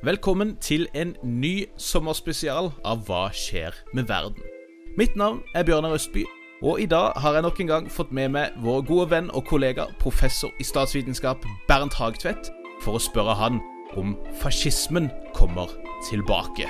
Velkommen til en ny sommerspesial av Hva skjer med verden? Mitt navn er Bjørnar Østby, og i dag har jeg nok en gang fått med meg vår gode venn og kollega professor i statsvitenskap Bernt Hagtvedt for å spørre han om fascismen kommer tilbake.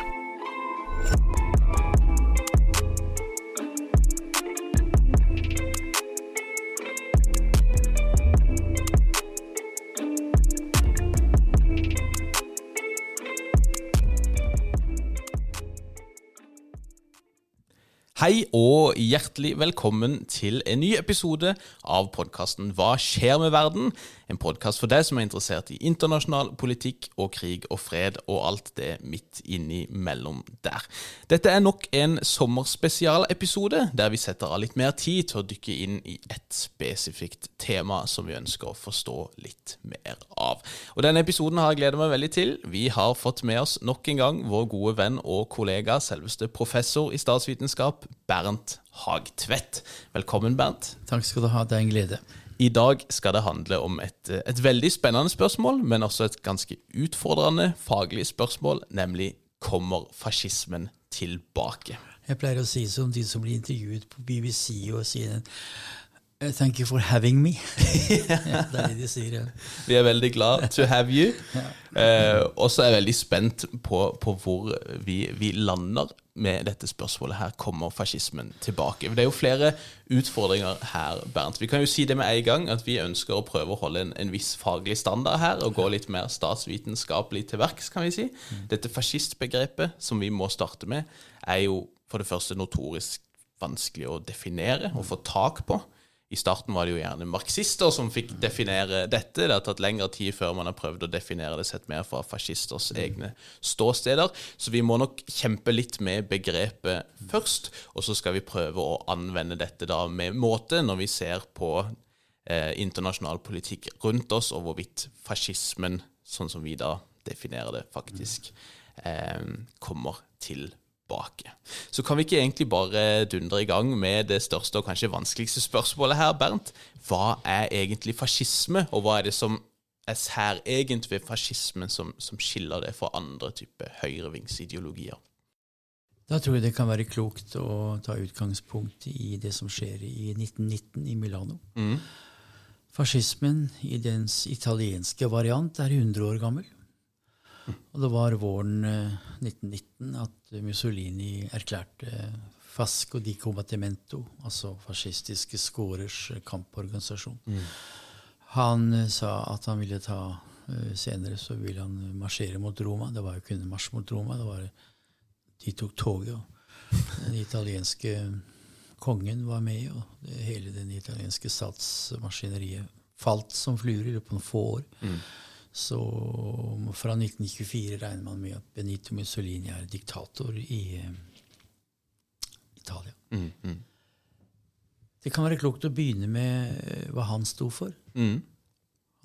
Hei og hjertelig velkommen til en ny episode av podkasten Hva skjer med verden? En podkast for deg som er interessert i internasjonal politikk og krig og fred og alt det midt innimellom der. Dette er nok en sommerspesialepisode der vi setter av litt mer tid til å dykke inn i et spesifikt tema som vi ønsker å forstå litt mer av. Og Denne episoden har jeg gledet meg veldig til. Vi har fått med oss nok en gang vår gode venn og kollega, selveste professor i statsvitenskap, Bernt Hagtvedt. Velkommen, Bernt. Takk skal du ha. Det er en glede. I dag skal det handle om et, et, veldig spennende spørsmål, men også et ganske utfordrende faglig spørsmål, nemlig kommer fascismen tilbake? Jeg pleier å si som de som blir intervjuet på BBC og sier Uh, thank you for having me. ja, det er det de sier. Ja. Vi er veldig glad to have you. Eh, og så er jeg veldig spent på, på hvor vi, vi, lander med dette spørsmålet. Her kommer fascismen tilbake. Det er jo flere utfordringer her, Bernt. Vi kan jo si det med en gang, at vi ønsker å prøve å holde en, en viss faglig standard her, og gå litt mer statsvitenskapelig til verks, kan vi si. Mm. Dette fascistbegrepet som vi må starte med, er jo for det første notorisk vanskelig å definere og få tak på. I starten var det jo gjerne marxister som fikk definere dette. Det har tatt lengre tid før man har prøvd å definere det sett mer fra fascisters egne ståsteder. Så vi må nok kjempe litt med begrepet først, og så skal vi prøve å anvende dette da med måte når vi ser på eh, internasjonal politikk rundt oss, og hvorvidt fascismen, sånn som vi da definerer det, faktisk eh, kommer til tilbake. Så kan vi ikke egentlig bare dundre i gang med det største og kanskje vanskeligste spørsmålet her, Bernt. Hva er egentlig fascisme, og hva er det som er særegent ved fascismen som, som skiller det fra andre typer høyrevingsideologier? Da tror jeg det kan være klokt å ta utgangspunkt i det som skjer i 1919 i Milano. Mm. Fascismen i dens italienske variant er 100 år gammel. Og det var våren 1919 eh, at Mussolini erklærte Fasco di Combattimento, altså fascistiske skårers kamporganisasjon. Mm. Han eh, sa at han ville ta eh, Senere så ville han marsjere mot Roma. Det var jo kun en marsj mot Roma. Det var, de tok toget. og Den italienske kongen var med, og det, hele den italienske statsmaskineriet falt som fluer i løpet av noen få år. Mm. Så fra 1924 regner man med at Benito Mussolini er diktator i uh, Italia. Mm, mm. Det kan være klokt å begynne med uh, hva han sto for. Mm.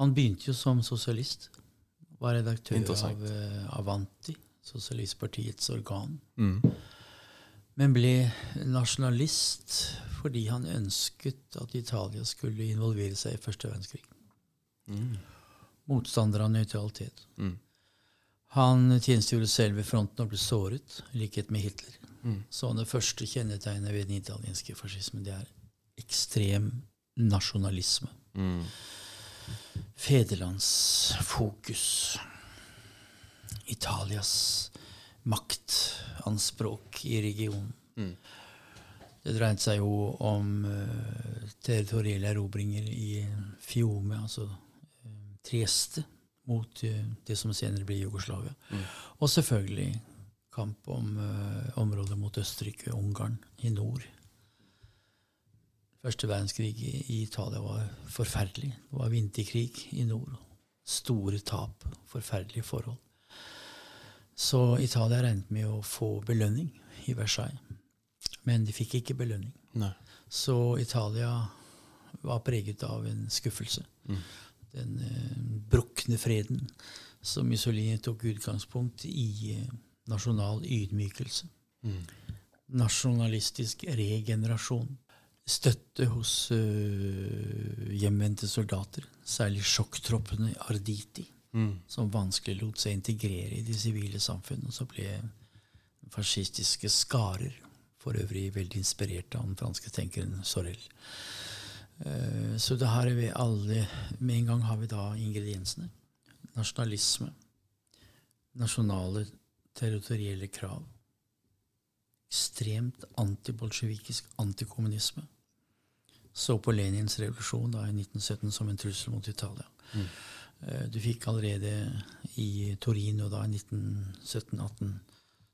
Han begynte jo som sosialist. Var redaktør av uh, Avanti, sosialistpartiets organ. Mm. Men ble nasjonalist fordi han ønsket at Italia skulle involvere seg i første verdenskrig. Mm motstander av nøytralitet. Mm. Han tjenestegjorde selv ved fronten og ble såret, i likhet med Hitler. Mm. Så det første kjennetegnet ved den italienske fascismen det er ekstrem nasjonalisme. Mm. Fedrelandsfokus. Italias maktanspråk i regionen. Mm. Det dreide seg jo om uh, territorielle erobringer i Fiume, altså Trieste mot uh, det som senere blir Jugoslavia. Mm. Og selvfølgelig kamp om uh, området mot Østerrike og Ungarn i nord. Første verdenskrig i, i Italia var forferdelig. Det var vinterkrig i nord. Store tap. Forferdelige forhold. Så Italia regnet med å få belønning i Versailles. Men de fikk ikke belønning. Nei. Så Italia var preget av en skuffelse. Mm den eh, brukne freden som Mussolini tok utgangspunkt i eh, nasjonal ydmykelse. Mm. Nasjonalistisk regenerasjon. Støtte hos uh, hjemvendte soldater, særlig sjokktroppene Arditi. som vanskelig lot seg integrere i det sivile samfunnet. Og så ble fascistiske skarer, for øvrig veldig inspirert av den franske tenkeren Sorel. Eh, så det her er vi alle Med en gang har vi da ingrediensene. Nasjonalisme. Nasjonale territorielle krav. Ekstremt antibolsjevikisk antikommunisme. Så på Lenins revolusjon da i 1917 som en trussel mot Italia. Mm. Du fikk allerede i Torino da i 1917-18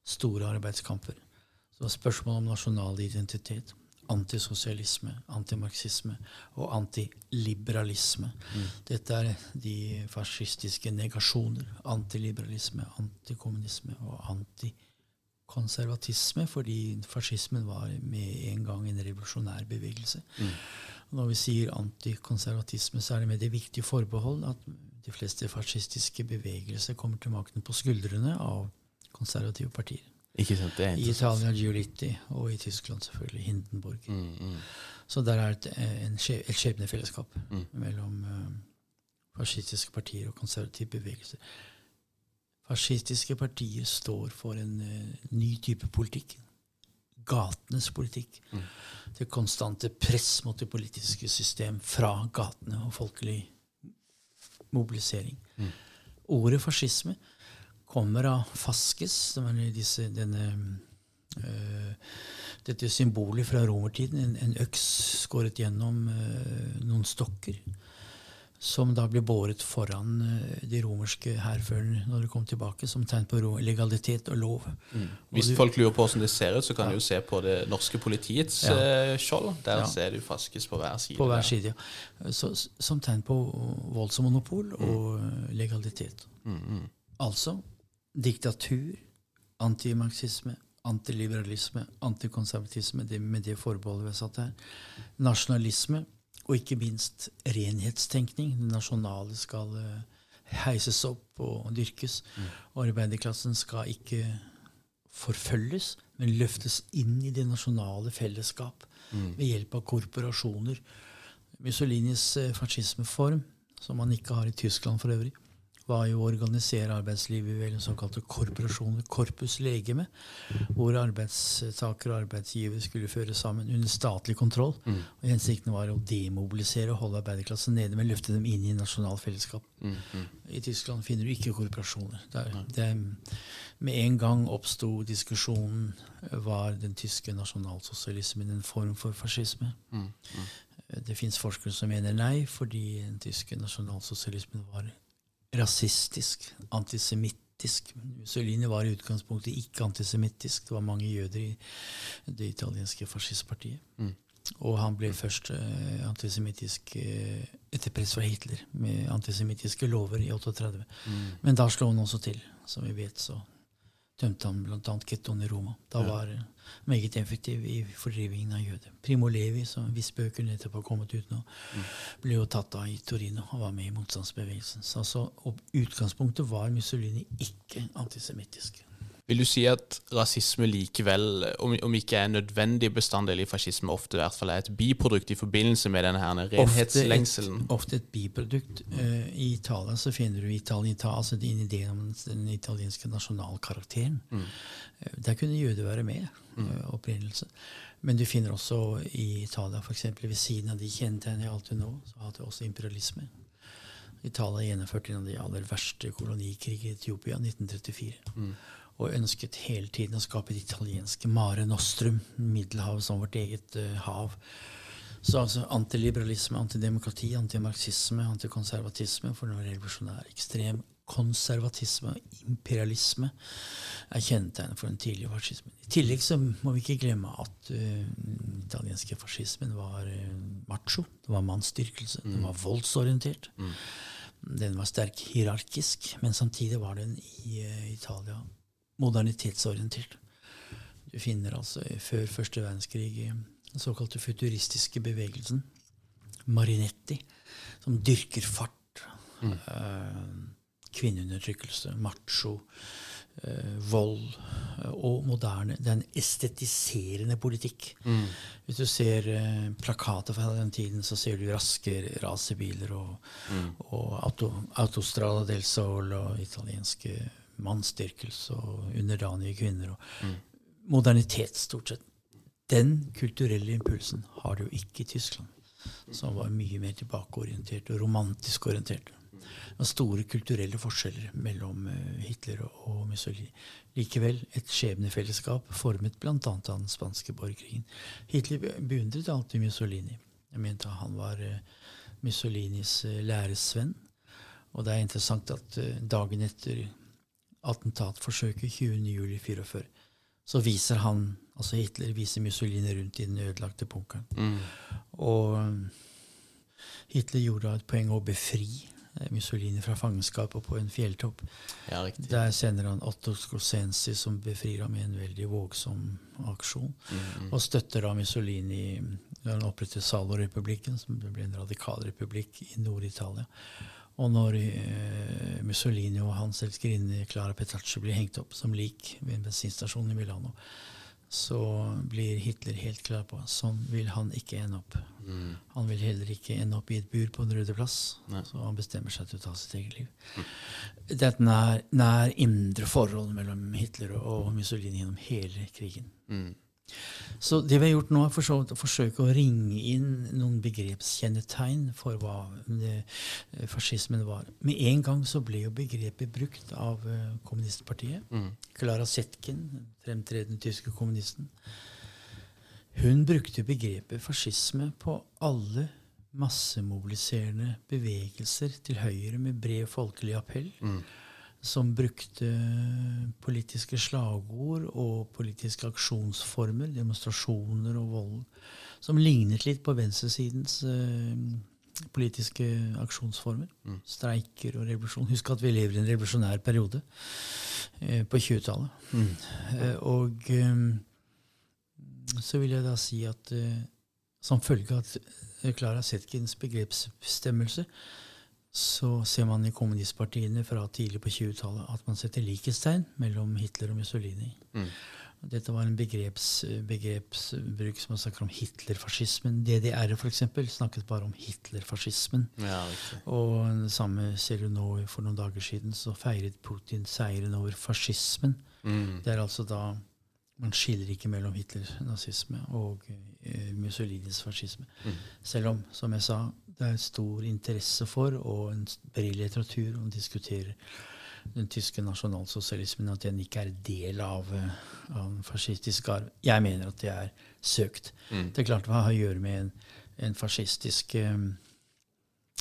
store arbeidskamper. Så det var spørsmål om nasjonal identitet antisosialisme, antimarxisme og antiliberalisme. Mm. Dette er de fascistiske negasjoner. Antiliberalisme, antikommunisme og antikonservatisme, fordi fascismen var med en gang en revolusjonær bevegelse. Mm. Når vi sier antikonservatisme, så er det med det viktige forbehold at de fleste fascistiske bevegelser kommer til makten på skuldrene av konservative partier. Ikke sant, det er I Italia Giolitti, og i Tyskland selvfølgelig Hindenburg. Mm, mm. Så der er et, en, et skjebnefellesskap mm. mellom uh, fascistiske partier og konservative bevegelser. Fascistiske partier står for en uh, ny type politikk. Gatenes politikk. Mm. Det konstante press mot det politiske system fra gatene og folkelig mobilisering. Mm. Ordet fascisme kommer av Faskes, disse, denne, øh, dette symbolet fra romertiden. En, en øks skåret gjennom øh, noen stokker. Som da ble båret foran uh, de romerske hærførerne når de kom tilbake, som tegn på legalitet og lov. Mm. Hvis og du, folk lurer på hvordan det ser ut, så kan ja. de jo se på det norske politiets ja. skjold. Der ja. ser du Faskes på hver side. På hver side, ja. Så, som tegn på voldsmonopol mm. og legalitet. Mm, mm. Altså diktatur, antimarxisme, antiliberalisme, antikonservatisme, det med det forbeholdet vi har satt her, nasjonalisme og ikke minst renhetstenkning. Det nasjonale skal uh, heises opp og dyrkes. Mm. Arbeiderklassen skal ikke forfølges, men løftes inn i det nasjonale fellesskap mm. ved hjelp av korporasjoner. Mussolinis uh, fascismeform, som man ikke har i Tyskland for øvrig, var jo å organisere arbeidslivet ved såkalte korporasjoner, korpus legeme, hvor arbeidstaker og arbeidsgiver skulle føre sammen under statlig kontroll. Mm. og Hensikten var å demobilisere og holde arbeiderklassen nede, men løfte dem inn i nasjonalt fellesskap. Mm. Mm. I Tyskland finner du ikke korporasjoner. Der, det, med en gang oppsto diskusjonen var den tyske nasjonalsosialismen en form for fascisme. Mm. Mm. Det fins forskere som mener nei, fordi den tyske nasjonalsosialismen var rasistisk, antisemittisk. Mussolini var i utgangspunktet ikke antisemittisk. Det var mange jøder i det italienske fascistpartiet. Mm. Og han ble først eh, antisemittisk eh, etter press fra Hitler, med antisemittiske lover i 38. Mm. Men da slo han også til, som vi vet. så tømte han bl.a. Ketton i Roma. Da var han meget effektiv i fordrivingen av jøder. Primo Levi, som hvis bøker nettopp har kommet ut nå, mm. ble jo tatt av i Torino og var med i motstandsbevegelsen. Så altså, utgangspunktet var Mussolini ikke antisemittisk. Vil du si at rasisme likevel, om, om ikke er en nødvendig bestanddel i fascisme, ofte i hvert fall er et biprodukt i forbindelse med denne her renhetslengselen? Ofte et, ofte et biprodukt. Uh, I Italia så finner du Italita, altså din idé om den italienske nasjonalkarakteren. Mm. Uh, der kunne jøder være med. Uh, opprinnelse. Men du finner også i Italia, f.eks. ved siden av de kjennetegnene jeg alltid nå, så hadde du også imperialisme. Italia gjennomførte en av de aller verste kolonikrigene i Etiopia, 1934. Mm og ønsket hele tiden å skape det italienske Mare Nostrum, Middelhavet som vårt eget uh, hav. Så altså antiliberalisme, antidemokrati, antimarxisme, antikonservatisme for noe revolusjonær, ekstrem konservatisme og imperialisme er kjennetegnet for den tidlige fascismen. I tillegg så må vi ikke glemme at uh, den italienske fascismen var uh, macho. Det var mannsstyrkelse. Mm. Den var voldsorientert. Mm. Den var sterk hierarkisk, men samtidig var den i uh, Italia modernitetsorientert. Du finner altså før første verdenskrig den såkalte futuristiske bevegelsen, Marinetti, som dyrker fart. Mm. øh, kvinneundertrykkelse, macho, øh, vold eh, og moderne. Det er en estetiserende politikk. Mm. Hvis du ser øh, plakater fra den tiden, så ser du raske racerbiler og, Mm. og auto, Autostrada del Sol og italienske mannsdyrkelse og underdanige kvinner. og Mm. Modernitet, stort sett. Den kulturelle impulsen har du ikke i Tyskland, som var mye mer tilbakeorientert og romantisk orientert. Det var store kulturelle forskjeller mellom eh, Hitler og- Mussolini. Likevel et skjebnefellesskap formet bl.a. av den spanske borgerkrigen. Hitler be- beundret alltid Mussolini. Jeg mente han var eh, Mussolinis eh, læresvenn. Og det er interessant at dagen etter attentatforsøket 20.07.44, så viser han, altså Hitler viser Mussolini rundt i den ødelagte bunkeren. Mm. Og um, Hitler gjorde et poeng å befri eh, Mussolini fra fangenskapet på en fjelltopp. Ja. Der sender han Otto Scosensi, som befrir ham i en veldig vågsom aksjon. Mm. Og støtter da Mussolini da han opprettet Salo-republikken, som ble en radikal republikk i Nord-Italia. Og når uh, Mussolini og hans elskerinne Clara Petacci blir hengt opp som lik ved en bensinstasjon i Milano, så blir Hitler helt klar på sånn vil han ikke ende opp. Mm. Han vil heller ikke ende opp i et bur på Den røde plass. Nei. Så han bestemmer seg til å ta sitt eget liv. Det er et nær, nær indre forhold mellom Hitler og Mussolini gjennom hele krigen. Mm. Så det vi har gjort nå, er for å forsøke å ringe inn noen begrepskjennetegn for hva det, eh, fascismen var. Med en gang så ble jo begrepet brukt av uh, kommunistpartiet. Mm. Klara Zetkin, den fremtredende tyske kommunisten. Hun brukte begrepet fascisme på alle massemobiliserende bevegelser til høyre med bred folkelig appell, Mm. Som brukte politiske slagord og politiske aksjonsformer, demonstrasjoner og vold, som lignet litt på venstresidens eh, politiske aksjonsformer. Mm. Streiker og revolusjon. Husk at vi lever i en revolusjonær periode eh, på 20-tallet. Mm. Eh, og eh, så vil jeg da si at eh, som følge av Klara Clara Zetkins begrepsbestemmelse, så ser man i kommunistpartiene fra tidlig på 20-tallet at man setter likhetstegn mellom Hitler og Mussolini. Mm. Dette var en begreps, begrepsbruk som man snakker om Hitlerfascismen. DDR for eksempel, snakket bare om Hitlerfascismen. Ja. Og det samme ser du nå for noen dager siden, så feiret Putin seieren over fascismen. Mm. Det er altså da man skiller ikke mellom Hitler-nazisme og eh, Mussolinis fascisme. Mm. Selv om, som jeg sa, det er stor interesse for og en bred litteratur om å diskutere den tyske nasjonalsosialismen, at den ikke er del av, eh, av en fascistisk arv. Jeg mener at det er søkt. Mm. Det er klart hva har å gjøre med en, en fascistisk um,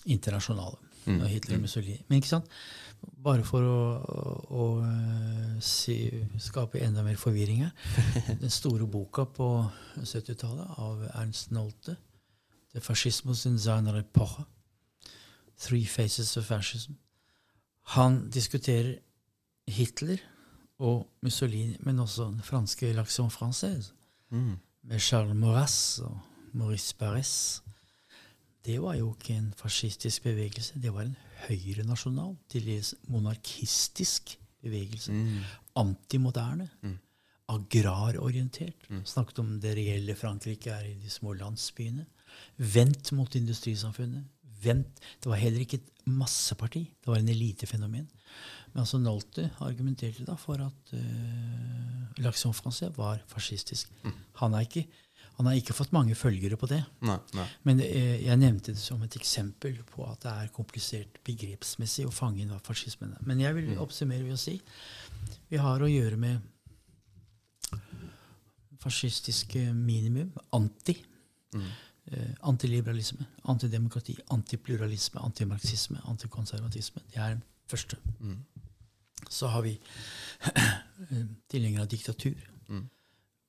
internasjonale. Mm. Hitler og Mussolini. Men ikke sant? Bare for å, å, å eh, si, skape enda mer forvirring her. Den store boka på 70-tallet av Ernst Nolte, 'The Fascismus in seiner Epoche', 'Three Faces of Fascism', han diskuterer Hitler og Mussolini, men også den franske l'action française, Mm. med Charles Maurras og Maurice Barrès. Det var jo ikke en fascistisk bevegelse. Det var en høyrenasjonal, til dels monarkistisk bevegelse. Mm. Antimoderne. Mm. Agrarorientert. Mm. Snakket om det reelle Frankrike er i de små landsbyene. Vendt mot industrisamfunnet. Vent. Det var heller ikke et masseparti. Det var en elitefenomen. Men altså Nolte argumenterte da for at uh, L'Action Français var fascistisk. Mm. Han, er ikke, han har ikke fått mange følgere på det. Nei, nei. Men eh, jeg nevnte det som et eksempel på at det er komplisert begrepsmessig å fange inn hva fascismen er. Men jeg vil oppsummere ved å si vi har å gjøre med fascistiske minimum. Anti. Mm. Eh, antiliberalisme, antidemokrati, antipluralisme, antimarxisme, antikonservatisme. Det er den første. Mm. Så har vi tilhengere av diktatur. Mm.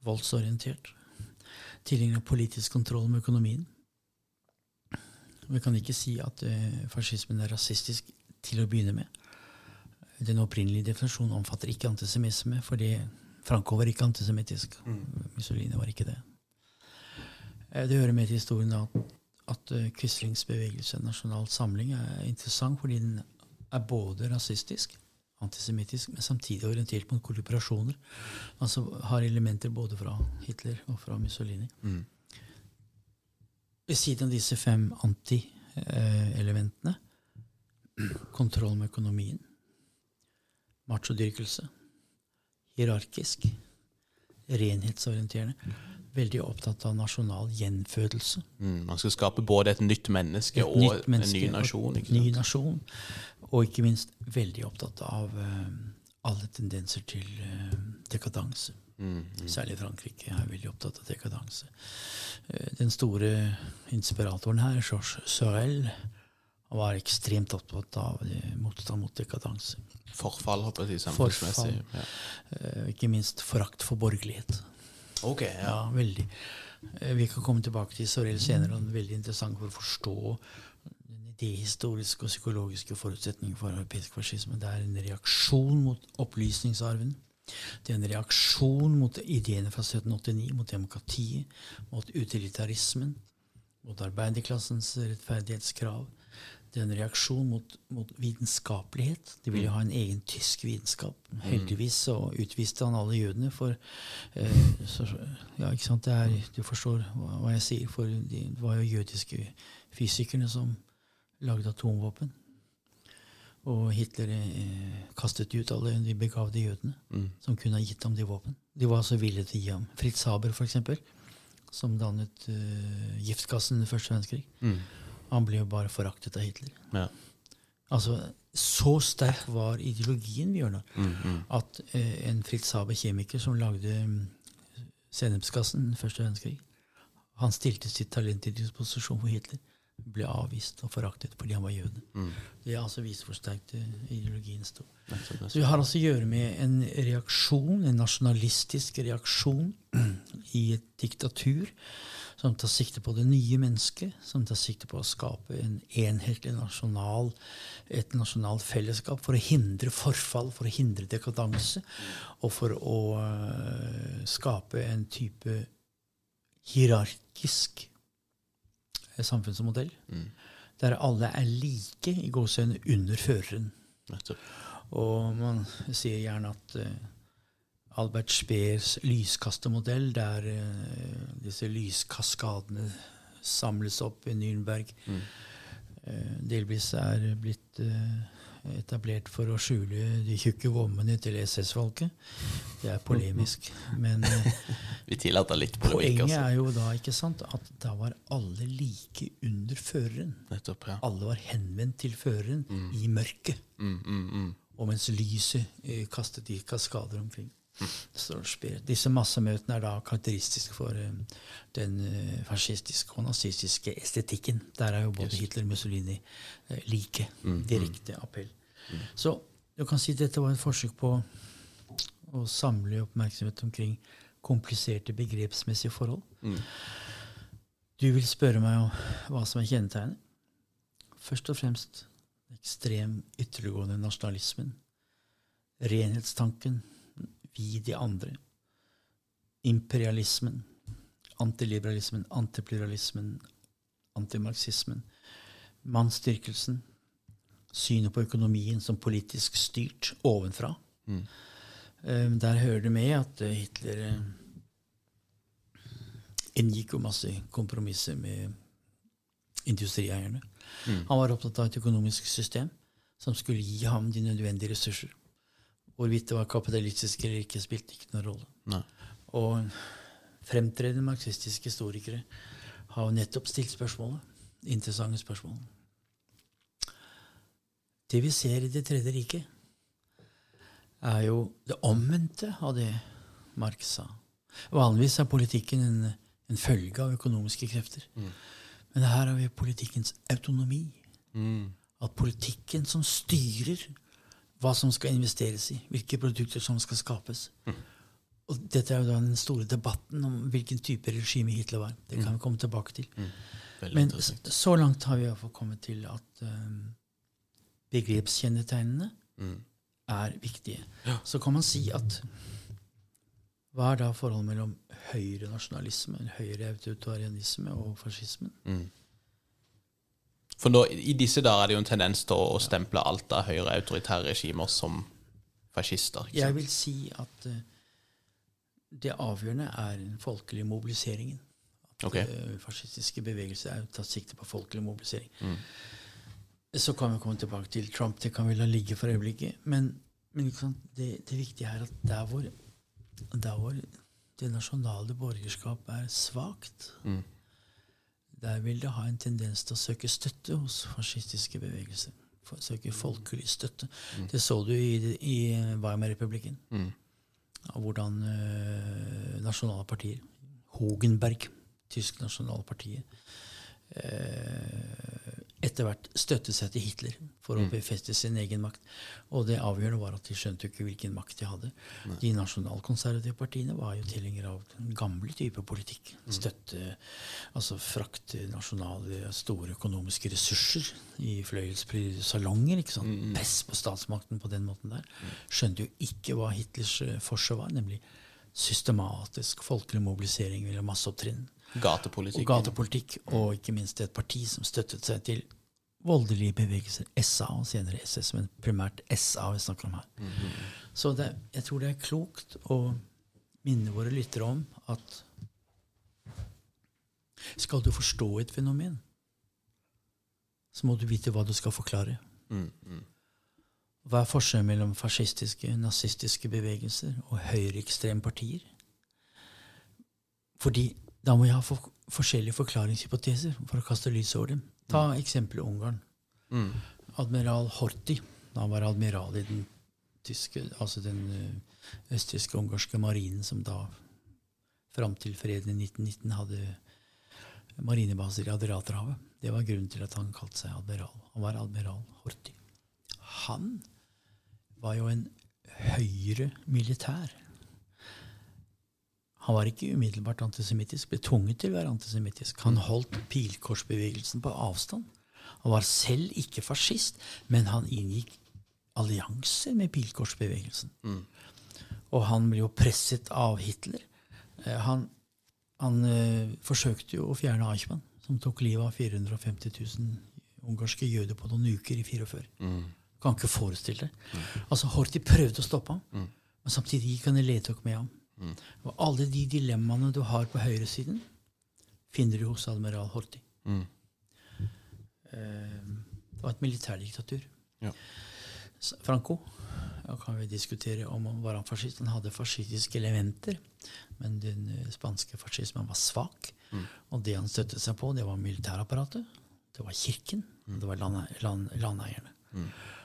Voldsorientert. Tilhenger av politisk kontroll med økonomien. Vi kan ikke si at uh, fascismen er rasistisk til å begynne med. Den opprinnelige definisjonen omfatter ikke antisemisme, fordi Franco var ikke antisemittisk. Mm. Mussolini var ikke det. Uh, Det hører med til historien at, at uh, Quislings bevegelse, Nasjonal Samling, er interessant fordi den er både rasistisk, antisemittisk, men samtidig orientert mot kollaborasjoner. Altså har elementer både fra Hitler og fra Mussolini. Mm. Ved siden av disse fem anti-elementene kontroll med økonomien, machodyrkelse, hierarkisk, renhetsorienterende, veldig opptatt av nasjonal gjenfødelse. Mm. Man skal skape både et nytt menneske Et og nytt menneske, en ny nasjon. og Ny nasjon. Og ikke minst veldig opptatt av uh, alle tendenser til uh, dekadanse. Mm. Særlig Frankrike er veldig opptatt av dekadanse. Uh, Den store inspiratoren her, Georges Sorel, var ekstremt opptatt av motstand mot dekadanse. Forfall, håper jeg, Forfall. samfunnsmessig. Ja. Eh, Ikke minst forakt for borgerlighet. Ok, ja. Veldig. Eh, Vi kan komme tilbake til Sorell senere. og det er veldig interessant for å forstå den idehistoriske og psykologiske forutsetningen for europeisk fascisme. Det er en reaksjon mot opplysningsarven. Det er en reaksjon mot ideene fra 1789, mot demokratiet, mot utilitarismen, mot arbeiderklassens rettferdighetskrav. Det er en reaksjon mot, mot vitenskapelighet. De ville ha en egen tysk vitenskap. Heldigvis så utviste han alle jødene. For eh, så, ja, ikke sant? Det er, du forstår hva, hva jeg sier. For de, det var jo jødiske fysikerne som lagde atomvåpen. Og Hitler eh, kastet ut alle de begavde jødene som kunne ha gitt ham de våpen. De var så villige til å gi ham Fritz Haber, eksempel, som dannet eh, giftgassen under første verdenskrig. Mm. Han ble jo bare foraktet av Hitler. Ja. Altså, Så sterk var ideologien, Bjørnar, Mm, mm. at eh, en Fritz Haber kjemiker som lagde mm, sennepsgassen første verdenskrig, han stilte sitt talent til disposisjon for Hitler, ble avvist og foraktet fordi han var jøde. Mm. Det altså viser hvor sterkt eh, ideologien sto. Så vi har altså å gjøre med en reaksjon, en nasjonalistisk reaksjon i et diktatur som tar sikte på det nye mennesket, som tar sikte på å skape en enhetlig nasjonal, et nasjonalt fellesskap for å hindre forfall, for å hindre dekadanse, og for å øh, skape en type hierarkisk samfunnsmodell samfunnsmodell, der alle er like i gåseøynene under føreren. Og man sier gjerne at eh, Albert Speers lyskastermodell, der uh, disse lyskaskadene samles opp i Nürnberg, eh, delvis er blitt uh, etablert for å skjule de tjukke vommene til SS-folket. Det er polemisk. Men Vi tillater litt polemikk. poenget Altså. er jo da ikke sant, at da var alle like under føreren. Nettopp, ja. Alle var henvendt til føreren i mørket. Mm, mm, mm. Og mens lyset kastet de kaskader omkring. Disse massemøtene er da karakteristiske for eh, den eh, fascistiske og nazistiske estetikken. Der er jo både Hitler og Mussolini eh, like. Direkte appell. Så du kan si at dette var et forsøk på å samle oppmerksomhet omkring kompliserte begrepsmessige forhold. Du vil spørre meg om hva som er kjennetegnet. Først og fremst ekstrem ytterliggående nasjonalismen. Renhetstanken. Vi de andre. Imperialismen. Antiliberalismen, antipluralismen, antimarxismen. Mannsstyrkelsen. Synet på økonomien som politisk styrt ovenfra. Mm. Der hører det med at eh, Hitler eh, inngikk jo masse kompromisser med industrieierne. Han var opptatt av et økonomisk system som skulle gi ham de nødvendige ressurser. Hvorvidt det var kapitalistisk eller ikke, spilte ikke noen rolle. Nei. Og fremtredende marxistiske historikere har jo nettopp stilt spørsmålet. Interessante spørsmål. Det vi ser i Det tredje riket, er jo det omvendte av det Marx sa. Vanligvis er politikken en, en følge av økonomiske krefter. Men her har vi politikkens autonomi. Mm. At politikken som styrer hva som skal investeres i, hvilke produkter som skal skapes. Og dette er jo da den store debatten om hvilken type regime Hitler var. Det kan vi komme tilbake til. Veldig Men så langt har vi iallfall kommet til at um, begrepskjennetegnene er viktige. Så kan man si at hva er da forholdet mellom høyre nasjonalisme, høyre autoritarianisme og fascismen? For nå, I disse dager er det jo en tendens til å, stemple alt av høyre autoritære regimer som fascister. Jeg vil si at uh, det avgjørende er den folkelige mobiliseringen. At okay. uh, fascistiske bevegelser er tatt sikte på folkelig mobilisering. Så kan vi komme tilbake til Trump. Det kan vi la ligge for øyeblikket. Men, men? Det, det viktige er at der hvor, der hvor det nasjonale borgerskap er svakt, der vil det ha en tendens til å søke støtte hos fascistiske bevegelser. For, søke folkelig støtte. Det så du i, i Weimar-republikken. Av hvordan uh, nasjonale partier Hogenberg, tysk nasjonale partiet, øh, etter hvert støttet seg til Hitler for å befeste sin egen makt. Og det avgjørende var at de skjønte ikke hvilken makt de hadde. De nasjonalkonservative partiene var jo tilhengere av den gamle type politikk. Støtte, altså frakte nasjonale, store økonomiske ressurser i fløyelsprydede salonger. ikke sant? Press på statsmakten på den måten der. Skjønte jo ikke hva Hitlers eh, forse var, nemlig systematisk folkelig mobilisering eller masseopptrinn Gatepolitikk. og gatepolitikk, og ikke minst et parti som støttet seg til voldelige bevegelser, SA og senere SS, men primært SA vi snakker om her. Så det, jeg tror det er klokt å minne våre lyttere om at skal du forstå et fenomen, så må du vite hva du skal forklare. Hva er forskjellen mellom fascistiske, nazistiske bevegelser og høyreekstreme partier? Fordi da må jeg ha for, forskjellige forklaringshypoteser for å kaste lys over dem. Ta eksempelet Ungarn. Admiral Horthy, da han var admiral i den tyske, altså den østtyske ungarske marinen, som da fram til freden i 1919 hadde marinebaser i Adriaterhavet. Det var grunnen til at han kalte seg admiral. Han var admiral Horthy. Han var jo en høyre militær. Han var ikke umiddelbart antisemittisk, ble tvunget til å være antisemittisk. Han holdt pilkorsbevegelsen på avstand. Han var selv ikke fascist, men han inngikk allianser med pilkorsbevegelsen. Og han ble jo presset av Hitler. Eh, Han, han øh, forsøkte jo å fjerne Eichmann, som tok livet av 450 000 ungarske jøder på noen uker i 44. Kan ikke forestille det. Altså, Horthy prøvde å stoppe ham, men samtidig gikk han i ledtog med ham. Og alle de dilemmaene du har på høyresiden, finner du hos admiral Horthy. Eh, Det var et militærdiktatur. Ja. Franco da kan vi diskutere om han var fascist. Han hadde fascistiske elementer, men den eh, spanske fascismen var svak. Og det han støttet seg på, det var militærapparatet, det var kirken, og det var lande, land, landeierne.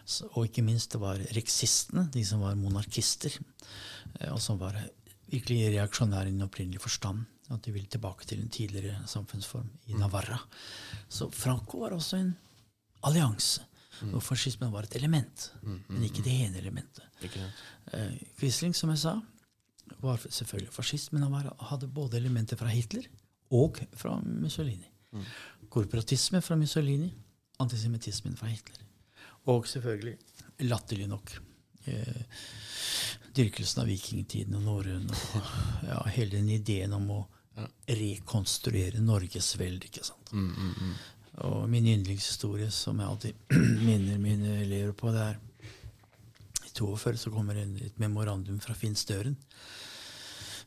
Så, og ikke minst det var reksistene, de som var monarkister, eh, og som var virkelig reaksjonære i den opprinnelige forstand. At de ville tilbake til en tidligere samfunnsform i Navarra. Så Franco var også en allianse. Og fascismen var et element, men ikke det ene elementet. Eh, Quisling, som jeg sa, var selvfølgelig fascist, men han var, hadde både elementer fra Hitler og fra Mussolini. Korporatisme fra Mussolini, antisemittismen fra Hitler. Og selvfølgelig, latterlig nok, eh, dyrkelsen av vikingtiden og norrøn og ja, hele den ideen om å rekonstruere Norges veld ikke sant? Og min yndlingshistorie, som jeg alltid minner mine elever på, det er i 42 så kommer en, et memorandum fra Finn Støren,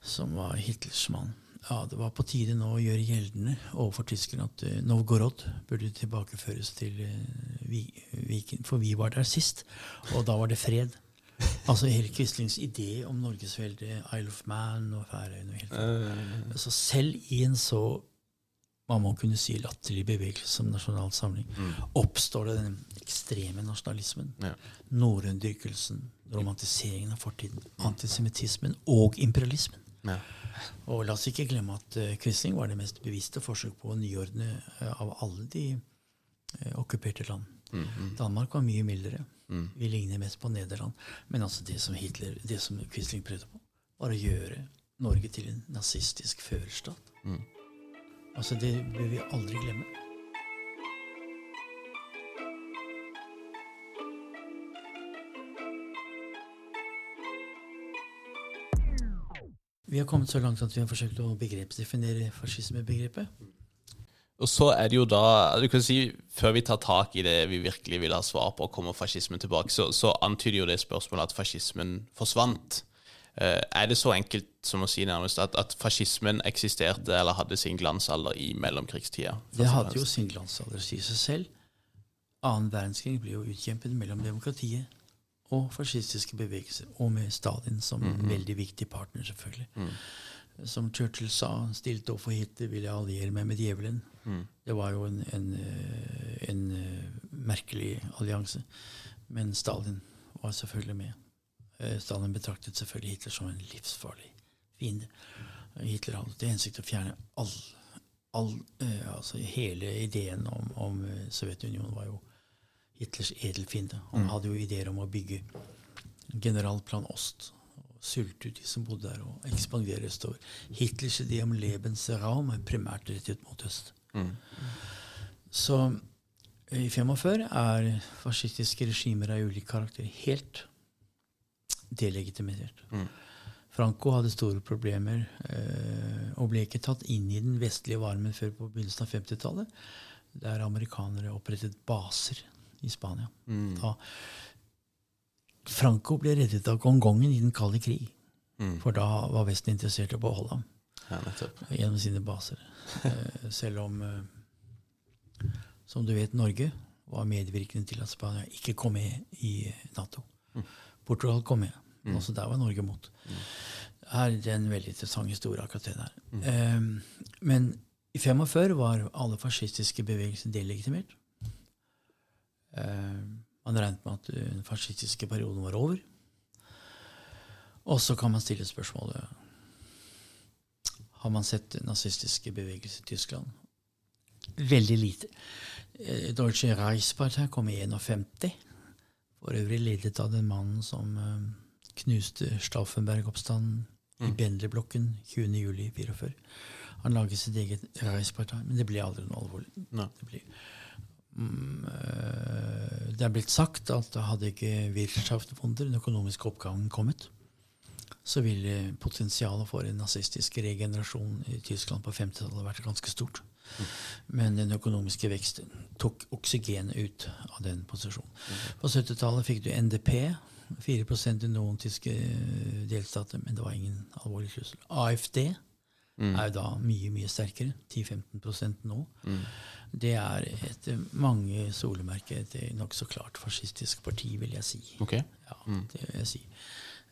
som var Hitlers mann. Ja, Det var på tide nå å gjøre gjeldende overfor tyskerne at uh, Novgorod burde tilbakeføres til uh, Viken, for vi var der sist, og da var det fred. Altså hele Quislings idé om norgesveldet, Isle of Man og Færøyene og helt Så selv i en så hva man kunne si latterlig bevegelse som Nasjonal Samling, oppstår det den ekstreme nasjonalismen, Ja. norrøndyrkelsen, romantiseringen av fortiden, antisemittismen og imperialismen. Ja. Og la oss ikke glemme at uh, Quisling var det mest bevisste forsøk på å nyordne uh, av alle de uh, okkuperte land. Danmark var mye mildere. Vi ligner mest på Nederland. Men altså det som Hitler, det som Quisling prøvde på, var å gjøre Norge til en nazistisk førerstat. Altså Det bør vi aldri glemme. Vi har kommet så langt at vi har forsøkt å begrepsdefinere fascismebegrepet. Og så er det jo da du kan si, Før vi tar tak i det vi virkelig vil ha svar på, og kommer fascismen tilbake, så, så antyder jo det spørsmålet at fascismen forsvant. Uh, er det så enkelt som å si nærmest at, at fascismen eksisterte eller hadde sin glansalder i mellomkrigstida? Det hadde jo sin glansalder, sier seg selv. Annen verdenskrig ble jo utkjempet mellom demokratiet og fascistiske bevegelser, og med Stalin som en veldig viktig partner, selvfølgelig. Som Churchill sa, stilte opp for Hitler, ville jeg alliere meg med djevelen. Det var jo en, en, eh, en eh, merkelig allianse. Men Stalin var selvfølgelig med. Eh, Stalin betraktet selvfølgelig Hitler som en livsfarlig fiende. Hitler hadde til hensikt å fjerne all, all altså hele ideen om, om Sovjetunionen var jo Hitlers edelfiende. Han hadde jo ideer om å bygge generalplan Ost. Sulte ut de som bodde der, og ekspandere østover. Hitlers idé om Lebens Raum er primært rettet mot øst. Så eh, i 45 er fascistiske regimer av ulik karakter helt delegitimert. Franco hadde store problemer eh, og ble ikke tatt inn i den vestlige varmen før på begynnelsen av 50-tallet, der amerikanere opprettet baser i Spania. Da Franco ble reddet av gongongen i den kalde krig, for da var Vesten interessert i å beholde ham Ja, gjennom sine baser. Eh, selv om, eh, som du vet, Norge var medvirkende til at Spania ikke kom med i Nato. Portugal kom med. Også der var Norge mot. Her er det en veldig interessant historie, akkurat det der. Eh, men i 45 var alle fascistiske bevegelser delegitimert. Eh, man regnet med at den fascistiske perioden var over. Og så kan man stille spørsmålet har man sett nazistiske bevegelser i Tyskland? Veldig lite. Eh, Deutsche Reichspartei kom i 51. For øvrig ledet av den mannen som eh, knuste Stauffenberg-oppstanden i Bendelblokken 20.07.44. Han laget sitt eget Reichspartei, men det ble aldri noe alvorlig. Nei. Det, ble, mm, det er blitt sagt at hadde ikke Wirtschaftswunder, den økonomiske oppgangen, kommet så ville potensialet for en nazistisk regenerasjon i Tyskland på 50-tallet vært ganske stort. Men den økonomiske veksten tok oksygenet ut av den posisjonen. På 70-tallet fikk du NDP, 4% i noen tyske eh, delstater, men det var ingen alvorlig trussel. AFD er jo da mye, mye sterkere. 10-15% nå. Det er etter mange solemerker et nokså klart fascistisk parti, vil jeg si. Ok. Ja, det vil jeg si.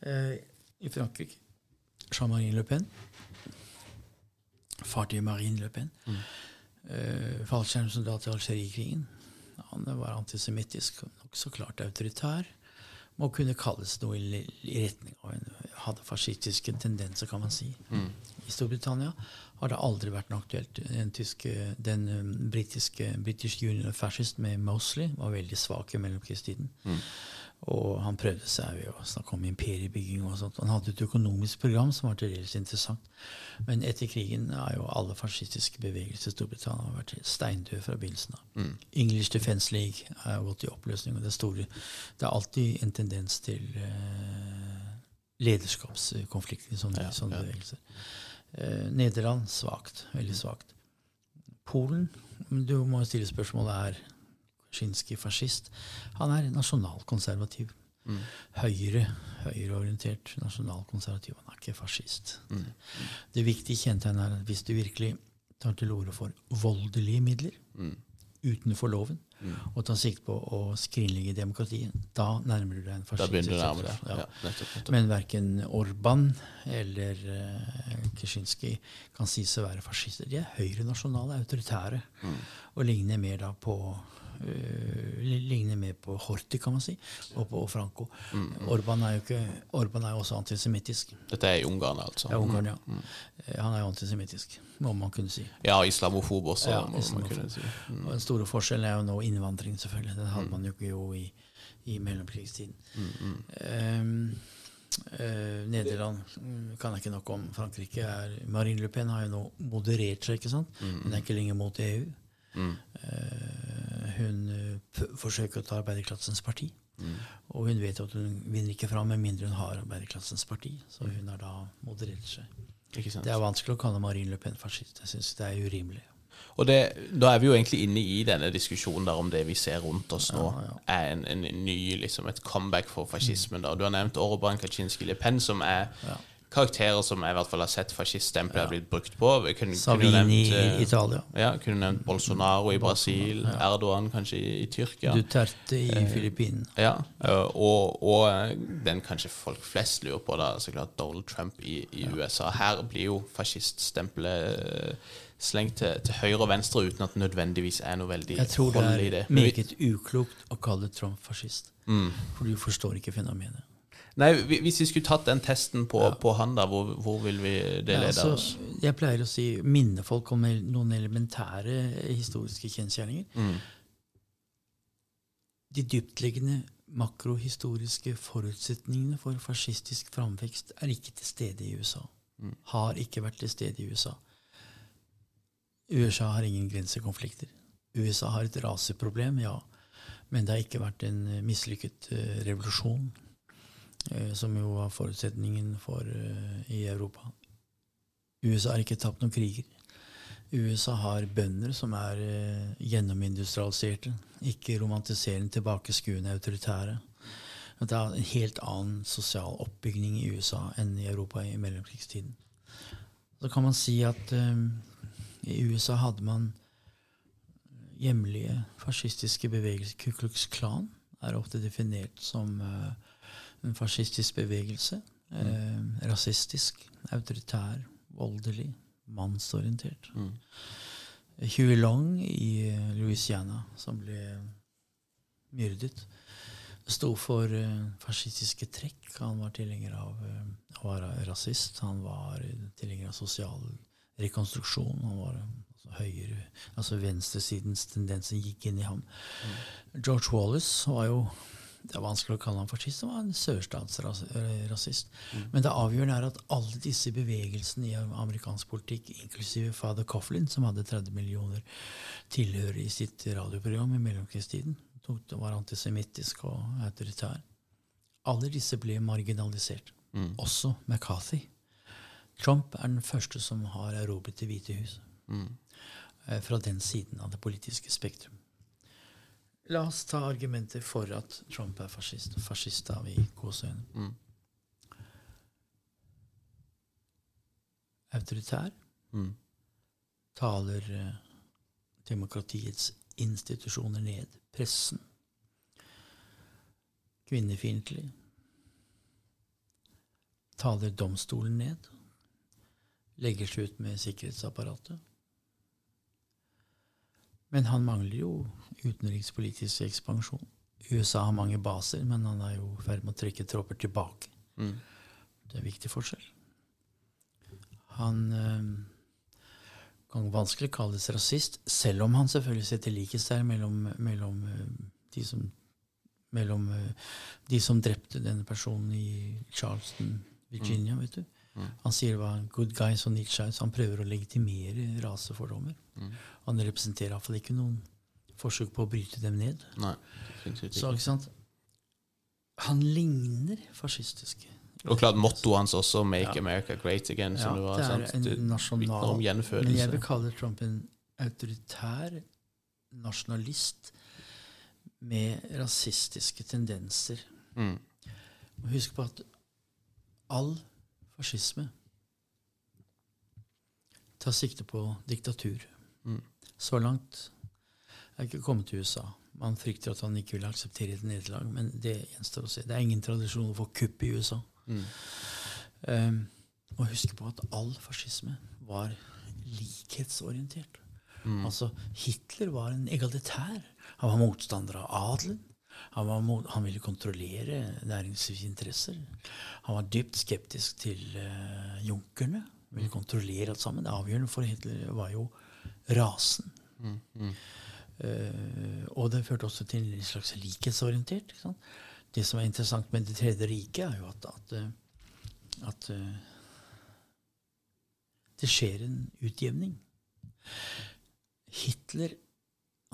Eh, I Frankrike Jean-Marie Le Pen. Far til Marine Le Pen. Eh, Fallskjermsoldat i Algerie-krigen. Han var antisemittisk nokså klart autoritær. Må kunne kalles noe i, i retning av en hadde fascistiske tendenser, kan man si. I Storbritannia har det aldri vært noe aktuelt. Den, tyske, den um, britiske British Union of Fascist med Mosley var veldig svak i mellomkrigstiden. Og han prøvde seg ved å snakke om imperiebygging og sånt. Han hadde et økonomisk program som var til dels interessant. Men etter krigen er jo alle fascistiske bevegelser i Storbritannia vært steindøde fra begynnelsen av. English Defence League er gått i oppløsning. og Det er, store, det er alltid en tendens til uh, lederskapskonflikter i sånne, sånne bevegelser. Eh, Nederland svakt. Veldig svakt. Polen Du må jo stille spørsmålet er Kaczynski fascist. Han er nasjonalkonservativ. Høyre, høyreorientert nasjonalkonservativ. Han er ikke fascist. Det viktige kjennetegnet er at hvis du virkelig tar til orde for voldelige midler utenfor loven, og tar sikte på å skrinlegge demokratiet, da nærmer du deg en fascistisk. Ja, Ja. Men verken Orban eller uh, Kaczynski kan sies å være fascister. De er høyrenasjonale, autoritære, og ligner mer da på uh, ligner mer på Horthy, kan man si, og på Franco. Orban er jo ikke, Orban er jo også antisemittisk. Dette er i Ungarn, altså. Ja, Ungarn, ja. Mm. Han er jo antisemittisk, må man kunne si. Ja, islamofob også, Ja, må man islamofob. kunne si. Og den store forskjellen er jo nå innvandring, selvfølgelig. Den hadde man jo ikke jo i, i mellomkrigstiden. Um, uh, Nederland mm, kan jeg ikke nok om. Frankrike er Marine Le Pen har jo nå moderert seg, ikke sant? Hun er ikke lenger mot EU. Eh, hun eh, forsøker å ta arbeiderklassens parti. Og hun vet at hun vinner ikke fram med mindre hun har arbeiderklassens parti. Så hun har da moderert seg. Det er vanskelig å kalle Marine Le Pen fascist. Jeg syns det er urimelig. Og det, da er vi jo egentlig inne i denne diskusjonen der om det vi ser rundt oss nå, er en, en ny, liksom et comeback for fascismen. da. Du har nevnt Orban, Kaczynski, Le Pen, som er karakterer som jeg i hvert fall har sett fasciststempelet har blitt brukt på. Vi kunne, kunne Savini nevnt, i eh, Italia. Ja, kunne nevnt Bolsonaro i Brasil, Erdogan kanskje i, i Tyrkia. Duterte i Eh, Filippinene. Ja, øh, og, og øh, den kanskje folk flest lurer på, da, så klart Donald Trump i, i USA. Her blir jo fasciststempelet slengt til, til høyre og venstre uten at det nødvendigvis er noe veldig Jeg tror det er meget uklokt å kalle Trump fascist. Mm. For du forstår ikke fenomenet. Nei, Hvis vi skulle tatt den testen på, på han, da, hvor, hvor vil vi det Ja, lede altså, oss? jeg pleier å si minne folk om noen elementære historiske kjensgjerninger. Mm. De dyptliggende makrohistoriske forutsetningene for fascistisk framvekst er ikke til stede i USA. Mm. Har ikke vært til stede i USA. USA har ingen grensekonflikter. USA har et raseproblem, ja. Men det har ikke vært en mislykket eh, revolusjon, som jo var forutsetningen for eh, i Europa. USA har ikke tapt noen kriger. USA har bønder som er eh, gjennomindustrialiserte, ikke romantiserende, tilbakeskuende, autoritære. Det er en helt annen sosial oppbygning i USA enn i Europa i mellomkrigstiden. Så kan man si at eh, i USA hadde man hjemlige fascistiske bevegelser. Ku Klux Klan er ofte definert som eh, en fascistisk bevegelse. Eh, rasistisk, autoritær, voldelig, mannsorientert. Mm. Huey Long i Louisiana, som ble myrdet, sto for eh, fascistiske trekk. Han var tilhenger av eh, å være rasist. Han var tilhenger av sosial rekonstruksjon. Han var altså, høyere Altså venstresidens tendenser gikk inn i ham. George Wallace var jo det er vanskelig å kalle ham fascist. Han var en sørstatsrasist. Men det avgjørende er at alle disse bevegelsene i amerikansk politikk, inklusive Father Coughlin, som hadde 30 millioner tilhørere i sitt radioprogram i mellomkrigstiden, var antisemittisk og autoritær, alle disse ble marginalisert. Også McCarthy. Trump er den første som har erobret Det hvite hus. Mm. Fra den siden av det politiske spektrum. La oss ta argumenter for at Trump er fascist. Fascist av i gåseøyne. Mm. Autoritær. Mm. Taler eh, demokratiets institusjoner ned. Pressen. Kvinnefiendtlig. Taler domstolen ned. Legger seg ut med sikkerhetsapparatet. Men han mangler jo utenrikspolitisk ekspansjon. USA har mange baser, men han er jo i ferd med å trekke tropper tilbake. Mm. Det er en viktig forskjell. Han øh, kan vanskelig kalles rasist, selv om han selvfølgelig setter likhetstegn mellom, mellom, eh, de som mellom eh, de som drepte denne personen i Charleston, Virginia. vet du. Han sier det var 'good guys og Nietzsche', så han prøver å legitimere rasefordommer. Han representerer iallfall ikke noen forsøk på å bryte dem ned. Nei, Så ikke. sant? Han ligner fascistisk. Og klart mottoet hans også 'Make Ja. America Great Again'. Ja, var, det er sant? en nasjonal Men jeg vil kalle Trump en autoritær nasjonalist med rasistiske tendenser. Mm. Husk på at all fascisme tar sikte på diktatur. Mm. Så langt er ikke kommet til USA. Man frykter at han ikke vil akseptere et nederlag, men det gjenstår å se. Det er ingen tradisjon for kupp i USA. Mm. Um, og husk på at all fascisme var likhetsorientert. Mm. Altså, Hitler var en egalitær. Han var motstander av adelen. Han, var han ville kontrollere næringslivsinteresser. Han var dypt skeptisk til uh, junkerne. Ville kontrollere alt sammen. Det avgjørende for Hitler var jo rasen. Mm. Mm. Uh, og det førte også til en slags likhetsorientert. Det som er interessant med Det tredje riket, er jo at, at, eh, at uh, det skjer en utjevning. Hitler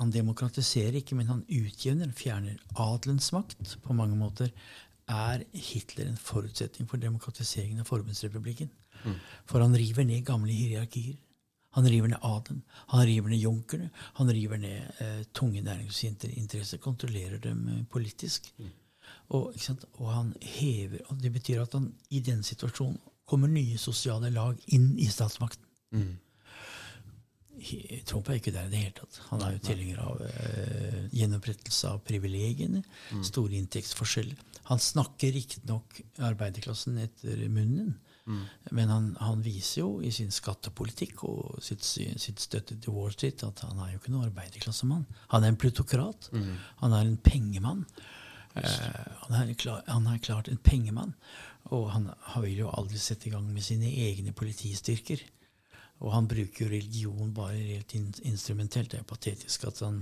han demokratiserer ikke, men han utjevner, fjerner adelens makt. På mange måter er Hitler en forutsetning for demokratiseringen av forbundsrepublikken. For han river ned gamle hierarkier. Han river ned adelen, han river ned junkerne, han river ned eh, tunge næringsinteresser, kontrollerer dem eh, politisk. Og, og, han hever og Det betyr at han i den situasjonen kommer nye sosiale lag inn i statsmakten. Mm. Trump er ikke der i det hele tatt. Han er jo tilhenger av uh, gjenopprettelse av privilegiene, mm. store inntektsforskjeller. Han snakker riktignok arbeiderklassen etter munnen, mm. men han, han, viser jo i sin skattepolitikk og sitt, sitt støtte til Wall Street at han er jo ikke noen arbeiderklassemann. Han er en plutokrat. Mm. Han er en pengemann. Eh, han, er klar, han, er klart en pengemann. Og han, han vil jo aldri sette i gang med sine egne politistyrker. Og han bruker jo religion bare helt instrumentelt. Det er patetisk at han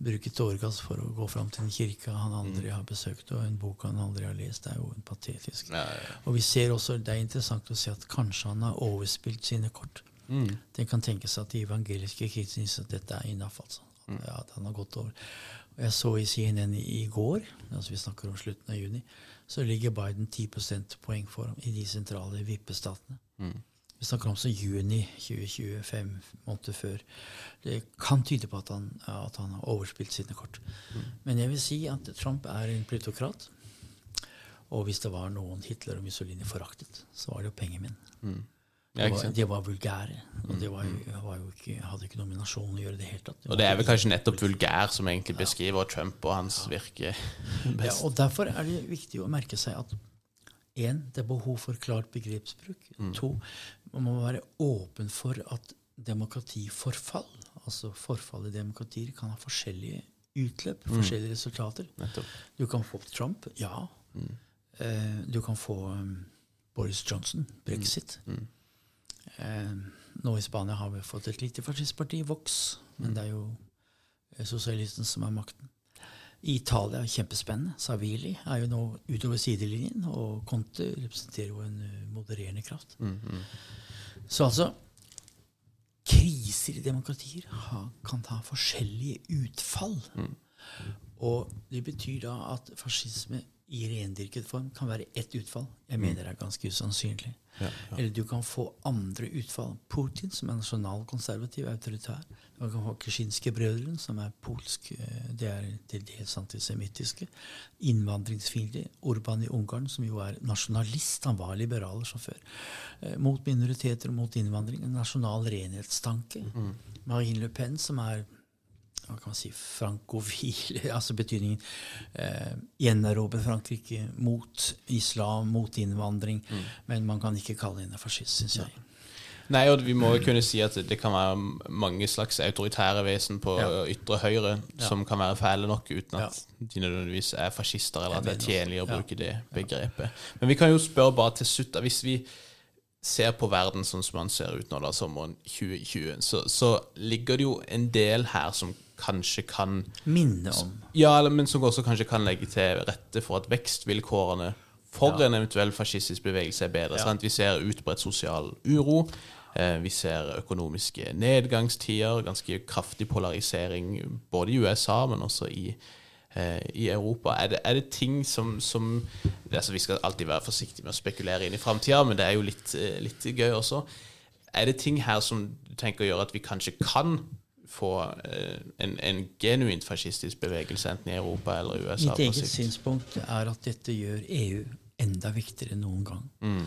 bruker tåregass for å gå fram til en kirke han aldri mm. har besøkt, og en bok han aldri har lest. Det er jo patetisk. Ja, ja. Og vi ser også, Det er interessant å se at kanskje han har overspilt sine kort. Mm. Det kan tenkes at de evangeliske kristne syns at dette er innaff. Altså. Mm. Ja, at han har gått over. Og jeg så i CNN i går, altså vi snakker om slutten av juni, så ligger Biden 10 prosentpoeng foran i de sentrale vippestatene. Mm. Vi snakker om så juni 2025, måneder før. Det kan tyde på at han, at han har overspilt sine kort. Mm. Men jeg vil si at Trump er en plutokrat. Og hvis det var noen Hitler og Mussolini foraktet, så var det jo pengemenn. Mm. Ja, det, var, de var vulgære. Og det var jo, mm. var ikke, hadde ikke nominasjon å gjøre det hele tatt. og det er vel kanskje nettopp vulgær som egentlig beskriver Trump og hans virke best. Ja, og Derfor er det viktig å merke seg at en, det er behov for klart begrepsbruk. Mm. To, man må være åpen for at demokratiforfall, altså forfall i demokratier, kan ha forskjellige utløp, mm. forskjellige resultater. Nettopp. Du kan få Trump, ja. Mm. Eh, du kan få um, Boris Johnson, brexit. Mm. mm. Eh, nå i Spania har vi fått et lite fascistparti, Vox, men mm. det er jo eh, sosialisten som er makten. I Italia kjempespennende. Savili er jo nå utover sidelinjen, og Conte representerer jo en uh, modererende kraft. Mm, mm. Så altså Kriser i demokratier ha, kan ta forskjellige utfall. Mm. Og det betyr da at fascisme i rendyrket form kan være ett utfall. Jeg mm. mener det er ganske usannsynlig. Ja, ja. Eller du kan få andre utfall. Putin, som er nasjonalkonservativ, autoritær. Du kan få Kisjinskij-brødrene, som er polsk. Eh, det er til dels antisemittiske. Innvandringsfiendtlig. Orban i Ungarn, som jo er nasjonalist. Han var liberaler som før. Eh, mot minoriteter og mot innvandring. En nasjonal renhetstanke. Mm. Marine Le Pen, som er hva kan man si, frankofile, altså betydningen eh, gjenerobre Frankrike mot islam, mot innvandring. Mm. Men man kan ikke kalle henne fascist, syns jeg. Nei, og vi må kunne si at det kan være mange slags autoritære vesen på ja. ytre høyre ja. som kan være fæle nok uten at ja. de nødvendigvis er fascister, eller at det er tjenlig å bruke det begrepet. Men vi kan jo spørre bare til slutt, hvis vi ser på verden sånn som den ser ut nå, da, sommeren 2020, så, så ligger det jo en del her som kanskje kan Minne om. Ja, men som også kanskje kan legge til rette for at vekstvilkårene for ja. en eventuell fascistisk bevegelse er bedre. Ja. Vi ser utbredt sosial uro. Eh, vi ser økonomiske nedgangstider, ganske kraftig polarisering både i USA, men også i, eh, i Europa. Er det, er det, ting som, som altså Vi skal alltid være forsiktige med å spekulere inn i framtida, men det er jo litt, eh, litt gøy også. Er det ting her som du tenker gjør at vi kanskje kan få eh, en, en genuint fascistisk bevegelse, enten i Europa eller USA. Mitt eget synspunkt er at dette gjør EU enda viktigere enn noen gang. Mm.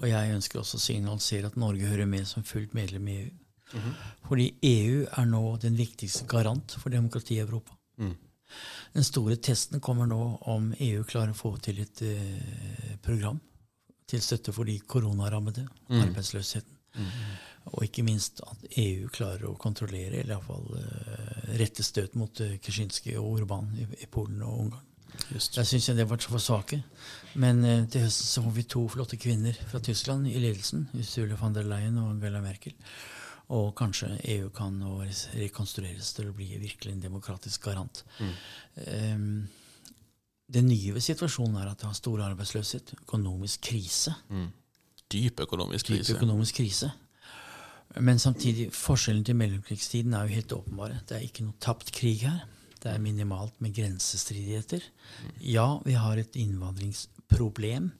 Og jeg ønsker også å signalisere at Norge hører med som fullt medlem i EU. Mm -hmm. Fordi EU er nå den viktigste garant for demokrati i Europa. Mm. Den store testen kommer nå om EU klarer å få til et uh, program til støtte for de koronarammede, mm. arbeidsløsheten. Mm. Og ikke minst at EU klarer å kontrollere, eller iallfall uh, rette støt mot uh, Kaczynski og Urban i, i, Polen og Ungarn. Just. Jeg syns det vært for svake. Men uh, til høsten så får vi to flotte kvinner fra Tyskland i ledelsen. Ursula von der Leyen og Angela Merkel. Og kanskje EU kan rekonstrueres til å bli virkelig en demokratisk garant. Mm. Um, det nye ved situasjonen er at det har stor arbeidsløshet, økonomisk krise. Mm. Dyp økonomisk krise. Dyp økonomisk krise. Men samtidig, forskjellen til mellomkrigstiden er jo helt åpenbare. Det er ikke noe tapt krig her. Det er minimalt med grensestridigheter. Ja, vi har et innvandringsproblem.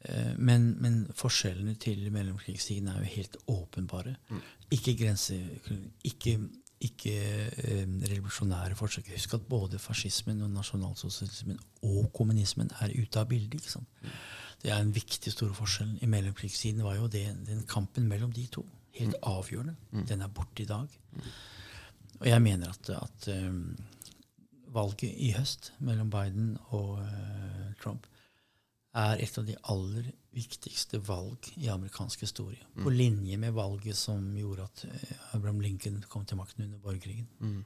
Eh, men, men, forskjellene til mellomkrigstiden er jo helt åpenbare. Mm. Ikke grense... Ikke, ikke eh, revolusjonære forsøk. Husk at både fascismen og nasjonalsosialismen og kommunismen er ute av bildet. ikke sant? Mm. Det er en viktig stor forskjell. I mellomkrigstiden var jo det, den kampen mellom de to helt mm. avgjørende. Mm. Den er borte i dag. Og jeg mener at, at um, valget i høst mellom Biden og uh, Trump er et av de aller viktigste valg i amerikansk historie. Mm. På linje med valget som gjorde at uh, Abraham Lincoln kom til makten under borgerkrigen. Mm.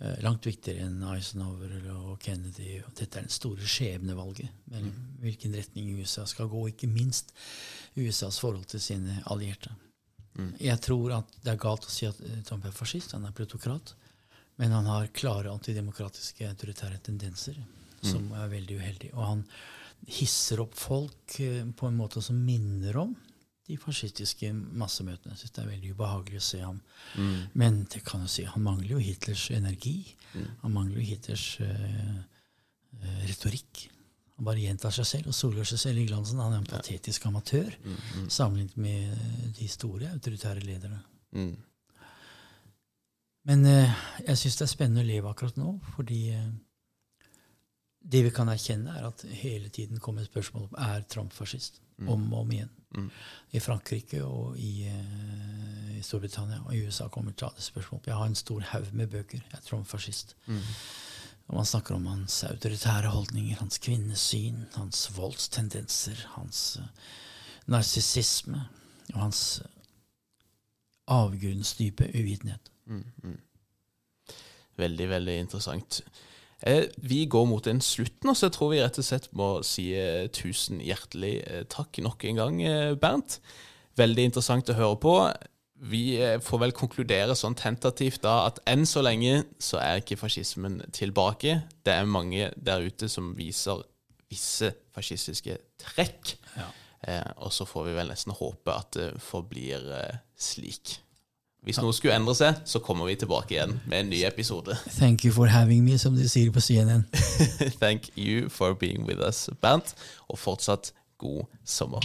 Uh, langt viktigere enn Eisenhower og Kennedy. Og dette er den store skjebnevalget mm. hvilken retning USA skal gå, ikke minst USAs forhold til sine allierte. Mm. Jeg tror at det er galt å si at Trump er fascist. Han er plutokrat. Men han har klare antidemokratiske autoritære tendenser som mm. er veldig uheldige. Og han hisser opp folk eh, på en måte som minner om de fascistiske massemøtene. Jeg synes det er veldig ubehagelig å se ham. Mm. Men det kan jo si, han mangler jo Hitlers energi. Mm. Han mangler jo Hitlers uh, retorikk. Han bare gjentar seg selv og solgjør seg selv i glansen. Han er en patetisk amatør mm, mm. sammenlignet med de store autoritære lederne. Mm. Men eh, jeg syns det er spennende å leve akkurat nå, fordi eh, det vi kan erkjenne, er at hele tiden kommer spørsmål om er Trump fascist. Mm. Om og om igjen. Mm. I Frankrike og i, eh, i, Storbritannia og i USA kommer det spørsmålet. Jeg har en stor haug med bøker. Jeg er Trump-fascist. Mm. Og Man snakker om hans autoritære holdninger, hans kvinnesyn, hans voldstendenser, hans uh, narsissisme og hans avgrunnsdype uvitenhet. Mm, mm. Veldig, veldig interessant. Eh, vi går mot en slutt nå, så jeg tror vi rett og slett må si eh, tusen hjertelig eh, takk nok en gang, Bernt. Veldig interessant å høre på. Vi får vel konkludere sånn tentativt da at enn så lenge så er ikke fascismen tilbake. Det er mange der ute som viser visse fascistiske trekk. Ja. Eh, og så får vi vel nesten håpe at det forblir eh, slik. Hvis noe skulle endre seg, så kommer vi tilbake igjen med en ny episode. Thank you for having me, som de sier på CNN. Thank you for being with us, Bernt, og fortsatt god sommer.